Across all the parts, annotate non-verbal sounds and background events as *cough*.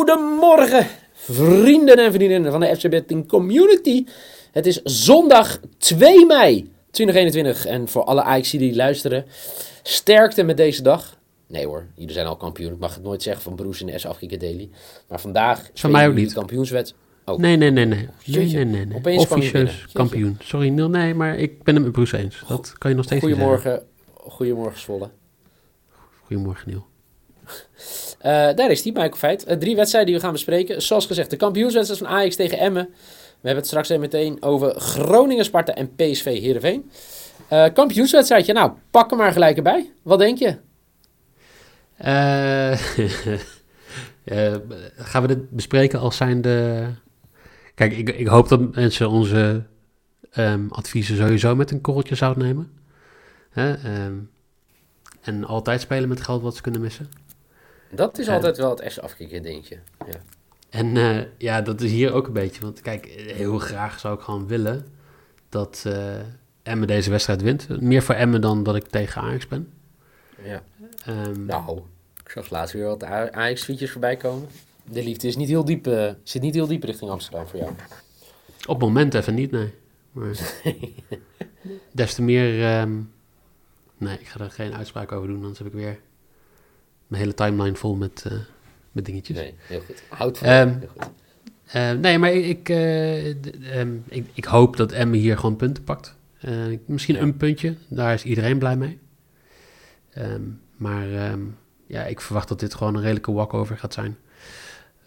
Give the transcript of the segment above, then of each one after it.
Goedemorgen, vrienden en vriendinnen van de FC Betting Community. Het is zondag 2 mei 2021 en voor alle Ajax die luisteren, sterkte met deze dag. Nee hoor, jullie zijn al kampioen. Ik mag het nooit zeggen van Broes in de S Afrika Daily. Maar vandaag Van mij ook niet. het kampioenswet. Oh, Nee, nee, nee, nee. Nee, nee, nee. Officieus kampioen. Sorry, Neil, nee, maar ik ben het met Bruce eens. Dat kan je nog steeds goedemorgen, goedemorgen Zwolle. Goedemorgen, Neil. Eh, daar is die, Michael Feit. Eh, drie wedstrijden die we gaan bespreken. Zoals gezegd, de kampioenswedstrijd van Ajax tegen Emmen. We hebben het straks even meteen over Groningen, Sparta en PSV Heerenveen. Eh kampioenswedstrijdje, nou, pak hem maar gelijk erbij. Wat denk je? *laughs* Gaan we dit bespreken als zijn de... Kijk, ik, ik hoop dat mensen onze ehm, adviezen sowieso met een korreltje zout nemen. Ehm, en altijd spelen met geld wat ze kunnen missen. Dat is Ja. altijd wel het echt afkikken dingetje. Ja. En eh, ja, dat is hier ook een beetje. Want kijk, heel graag zou ik gewoon willen dat eh Emmen deze wedstrijd wint. Meer voor Emmen dan dat ik tegen Ajax ben. ja. Ehm, Nou, ik zag laatst weer wat Ajax-fietsjes voorbij komen. De liefde is niet heel diep, eh, zit niet heel diep richting Amsterdam voor jou. Op het moment even niet, nee. Maar *laughs* des te meer... ehm, nee, ik ga er geen uitspraak over doen. Anders heb ik weer mijn hele timeline vol met, eh, met dingetjes. Nee, heel goed. Houd van Ehm, heel goed. Eh, nee, maar ik, eh, d- ehm, ik, ik hoop dat Emmen hier gewoon punten pakt. Eh, misschien Ja. een puntje, daar is iedereen blij mee. Ehm, maar ja, ik verwacht dat dit gewoon een redelijke walkover gaat zijn.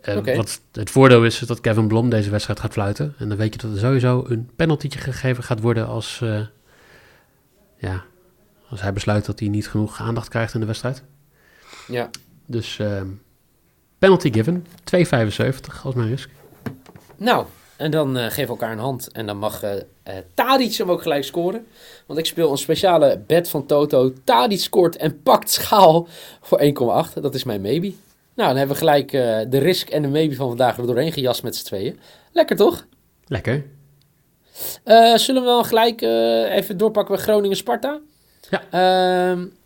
Eh. Wat het voordeel is, is dat Kevin Blom deze wedstrijd gaat fluiten. En dan weet je dat er sowieso een penaltytje gegeven gaat worden als, eh, ja, als hij besluit dat hij niet genoeg aandacht krijgt in de wedstrijd. Ja, Dus ehm, penalty given, 2,75 als mijn risk. Nou, en dan eh geven we elkaar een hand. En dan mag eh, Tadic hem ook gelijk scoren. Want ik speel een speciale bet van Toto. Tadic scoort en pakt schaal voor 1,8. Dat is mijn maybe. Nou, dan hebben we gelijk de risk en de maybe van vandaag er doorheen gejast met z'n tweeën. Lekker toch? Lekker. Zullen we dan gelijk even doorpakken bij Groningen-Sparta? Ja.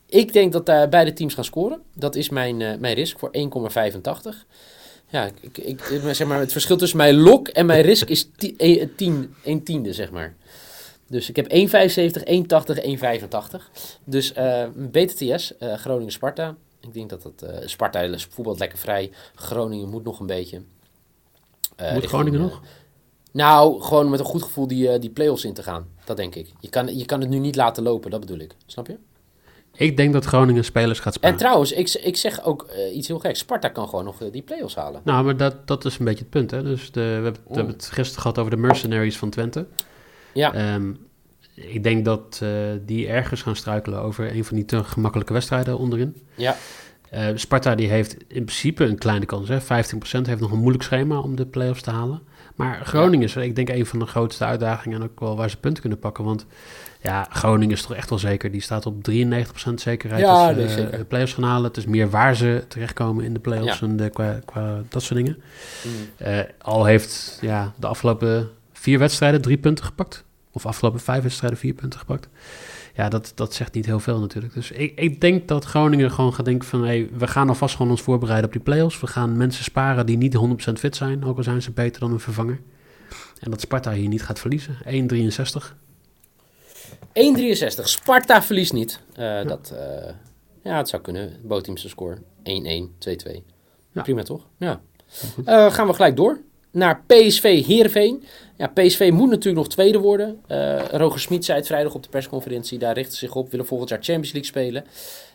Ik denk dat daar beide teams gaan scoren. Dat is mijn, eh, mijn risk voor 1,85. Ja, ik, ik, ik- zeg maar, het verschil tussen mijn lok en mijn risk is 10, 1 tiende, zeg maar. Dus ik heb 1,75, 1,80, 1,85. Dus eh BTTS, eh, Groningen-Sparta. Ik denk dat het... eh, Sparta voetbalt lekker vrij. Groningen moet nog een beetje. Eh, Moet Groningen eh, nog? nou, gewoon met een goed gevoel die, eh, die play-offs in te gaan. Dat denk ik. Je kan, je kan het nu niet laten lopen, dat bedoel ik. Snap je? Ik denk dat Groningen spelers gaat En spelen. trouwens, ik, ik zeg ook eh, iets heel geks. Sparta kan gewoon nog eh, die play-offs halen. Nou, maar dat, dat is een beetje het punt. Hè? Dus de, we, hebben, we hebben het gisteren gehad over de mercenaries van Twente. Ja. Ehm, ik denk dat eh, die ergens gaan struikelen over een van die te gemakkelijke wedstrijden onderin. Ja. Eh, Sparta die heeft in principe een kleine kans. Hè? 15% heeft nog een moeilijk schema om de play-offs te halen. Maar Groningen is, ik denk, een van de grootste uitdagingen en ook wel waar ze punten kunnen pakken. Want ja, Groningen is toch echt wel zeker. Die staat op 93% zekerheid Ja, dat ze nee, zeker. de play-offs gaan halen. Het is meer waar ze terechtkomen in de play-offs Ja. en de, qua, qua dat soort dingen. Mm. Eh, al heeft ja, de afgelopen vier wedstrijden drie punten gepakt. Of afgelopen vijf wedstrijden vier punten gepakt. Ja, dat, dat zegt niet heel veel natuurlijk. Dus ik, ik denk dat Groningen gewoon gaat denken van... Hey, we gaan alvast gewoon ons voorbereiden op die play-offs. We gaan mensen sparen die niet 100% fit zijn. Ook al zijn ze beter dan een vervanger. En dat Sparta hier niet gaat verliezen. 1,63. 1,63. Sparta verliest niet. Eh, dat, eh, ja, het zou kunnen. Bootteamse score. 1-1, 2-2. Ja. Prima toch? Ja. Eh, gaan we gelijk door naar PSV Heerenveen. Ja, PSV moet natuurlijk nog tweede worden. Eh, Roger Smit zei het vrijdag op de persconferentie. Daar richten ze zich op. Willen volgend jaar Champions League spelen.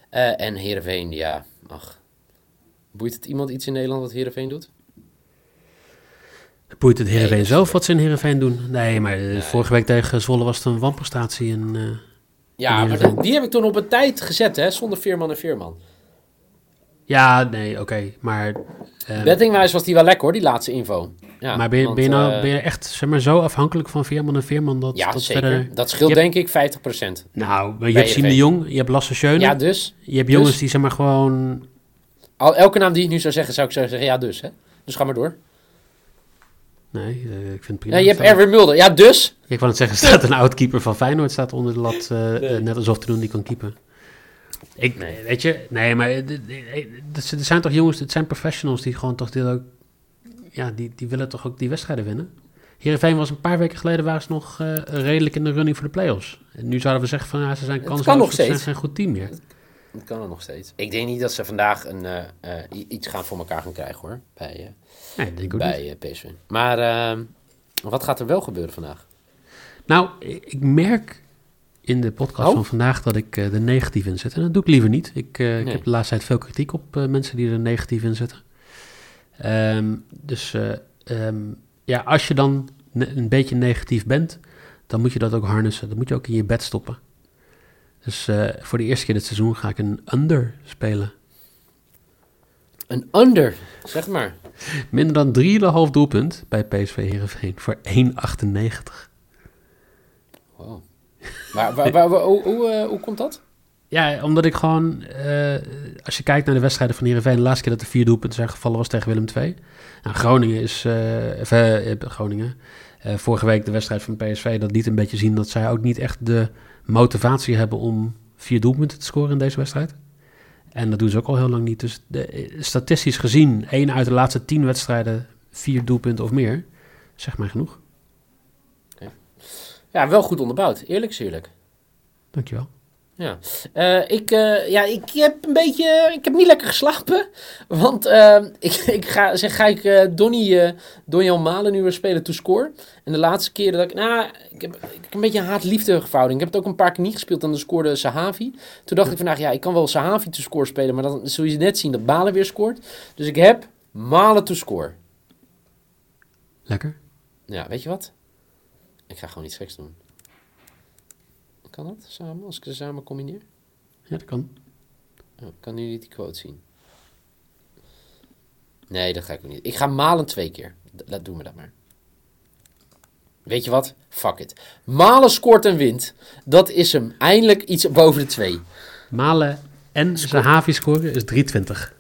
Eh, en Heerenveen, ja, ach. Boeit het iemand iets in Nederland wat Heerenveen doet? Boeit het Heerenveen Nee, zelf wat ze in Heerenveen doen? Nee, maar eh, vorige week tegen Zwolle was het een wanprestatie. En, eh, Ja, maar die heb ik toen op een tijd gezet, hè, zonder Veerman en Veerman. ja, nee, oké. maar eh, Bettingwijs was die wel lekker hoor, die laatste info. Ja, maar ben je, want, ben, je nou, eh, ben je echt zeg maar, zo afhankelijk van Veerman en Veerman dat, Ja, dat zeker. verder... Dat scheelt denk ik 50%. Nou, je hebt Siem de. Jong, je hebt Lasse Schöne, Ja, dus. je hebt dus- jongens die zeg maar gewoon... Al, elke naam die ik nu zou zeggen, zou ik zo zeggen, ja dus. Hè? Dus ga maar door. Nee, eh, ik vind het prima. Ja, je hebt Erwin Mulder. Ja, dus. Ik wou net zeggen, *laughs* staat een oud-keeper van Feyenoord staat onder de lat, net alsof te doen die kan keeper. Ik, Nee. weet je, nee, maar eh, er zijn toch jongens, het zijn professionals die gewoon toch deel ook, ja, die, die willen toch ook die wedstrijden winnen. Heerenveen was een paar weken geleden waren ze nog eh, redelijk in de running voor de play-offs. En nu zouden we zeggen van, ja, ze zijn Het kansloos, kan nog ze zijn geen goed team meer. Dat kan er nog steeds. Ik denk niet dat ze vandaag een, eh, iets gaan voor elkaar gaan krijgen hoor. Bij, Nee, denk ik bij PSV. Maar ehm, wat gaat er wel gebeuren vandaag? Nou, ik merk in de podcast Oh. van vandaag dat ik eh, er negatief in zit. En dat doe ik liever niet. Ik, eh, ik heb de laatste tijd veel kritiek op eh, mensen die er negatief in zitten. Ehm, dus ehm, ja, als je dan een beetje negatief bent, dan moet je dat ook harnessen. Dan moet je ook in je bed stoppen. Dus voor de eerste keer dit seizoen ga ik een under spelen. Een under, zeg maar. Minder dan 3,5 doelpunt bij PSV Heerenveen voor 1,98. Wow. Maar waar, waar, waar- hoe, hoe, eh, hoe komt dat? Ja, omdat ik gewoon, eh, als je kijkt naar de wedstrijden van Heerenveen, de laatste keer dat er vier doelpunten zijn gevallen was tegen Willem II. Nou, Groningen is, eh, of, Groningen, vorige week de wedstrijd van PSV, dat liet een beetje zien dat zij ook niet echt de motivatie hebben om vier doelpunten te scoren in deze wedstrijd. En dat doen ze ook al heel lang niet. Dus de, statistisch gezien, één uit de laatste tien wedstrijden, vier doelpunten of meer, zeg maar genoeg. Ja, wel goed onderbouwd. Eerlijk is eerlijk. Dankjewel. Ja, Eh, ik, eh, ja, ik heb een beetje, ik heb niet lekker geslapen, want eh, *laughs* ik, ik ga, zeg, ga ik Donny, Donjan Malen nu weer spelen to score. En de laatste keren dat ik, nou, ik heb, ik heb een beetje een haat-liefde verhouding. Ik heb het ook een paar keer niet gespeeld en dan scoorde Sahavi. Toen dacht ik vandaag, ja, ik kan wel Sahavi to score spelen, maar dan zul je net zien dat Malen weer scoort. Dus ik heb Malen to score. Lekker. Ja, weet je wat? Ik ga gewoon iets geks doen. Kan dat samen, als ik ze samen combineer? Ja, dat kan. Oh, kan niet die quote zien? Nee, dat ga ik ook niet. Ik ga malen twee keer. D- Laat doen we dat maar. Weet je wat? Fuck it. Malen scoort en wint. Dat is hem. Eindelijk iets boven de twee. Malen en Zahavi scoren is 3,20.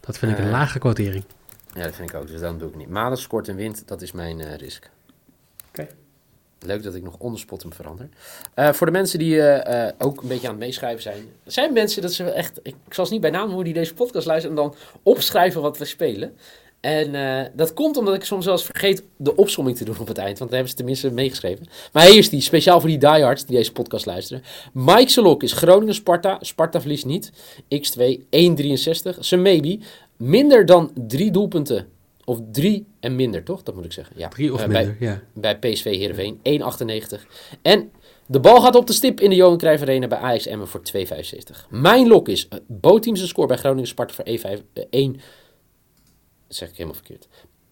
Dat vind ik een Eh. lage quotering. Ja, dat vind ik ook. Dus dan doe ik niet. Malen scoort en wint. Dat is mijn eh, risk. Oké. Leuk dat ik nog onderspot hem verander. Eh, voor de mensen die eh, eh, ook een beetje aan het meeschrijven zijn. Zijn mensen dat ze echt, ik zal ze niet bij naam noemen, die deze podcast luisteren en dan opschrijven wat we spelen. En dat komt omdat ik soms zelfs vergeet de opsomming te doen op het eind. Want dan hebben ze tenminste meegeschreven. Maar hier is die, speciaal voor die diehards die deze podcast luisteren. Mike Selok is Groningen-Sparta. Sparta verliest niet. X2, 1,63. Semebi, minder dan drie doelpunten. Of drie en minder, toch? Dat moet ik zeggen. Ja. Drie of Eh, bij- minder, ja. bij PSV Heerenveen, 1,98. En de bal gaat op de stip in de Johan Cruijff Arena bij Ajax Emmen voor 2,75. Mijn lok is uh, score bij Groningen Sparta voor 1,5. eh, 1. Dat zeg ik helemaal verkeerd.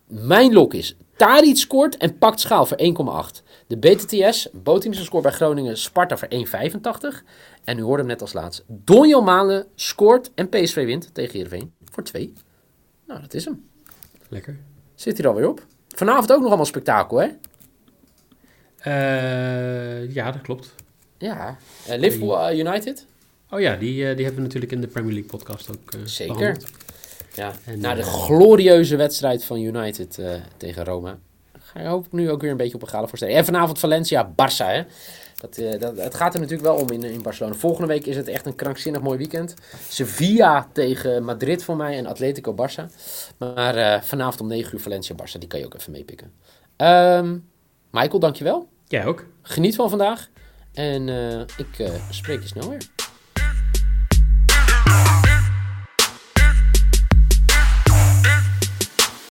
Mijn lok is Taric scoort en pakt schaal voor 1,8. De BTTS, Boteams score bij Groningen Sparta voor 1,85. En u hoorde hem net als laatst. Donjo Malen scoort en PSV wint tegen Heerenveen voor 2. Nou, dat is hem. Lekker. Zit hier alweer op. Vanavond ook nog allemaal spektakel, hè? Eh, ja, dat klopt. Ja, eh, Liverpool eh, United. Oh ja, die, die hebben we natuurlijk in de Premier League podcast ook Zeker. behandeld. Ja, En, na de glorieuze wedstrijd van United tegen Roma. Ga je hoop ik nu ook weer een beetje op een gala voorstellen. En vanavond Valencia, Barça. Hè? Dat, eh, dat, het gaat er natuurlijk wel om in, in Barcelona. Volgende week is het echt een krankzinnig mooi weekend. Sevilla tegen Madrid voor mij en Atletico Barça. Maar eh, vanavond om 9 uur Valencia, Barça. Die kan je ook even meepikken. Ehm Michael, dankjewel. Jij ook. Geniet van vandaag. En eh, ik spreek je snel weer.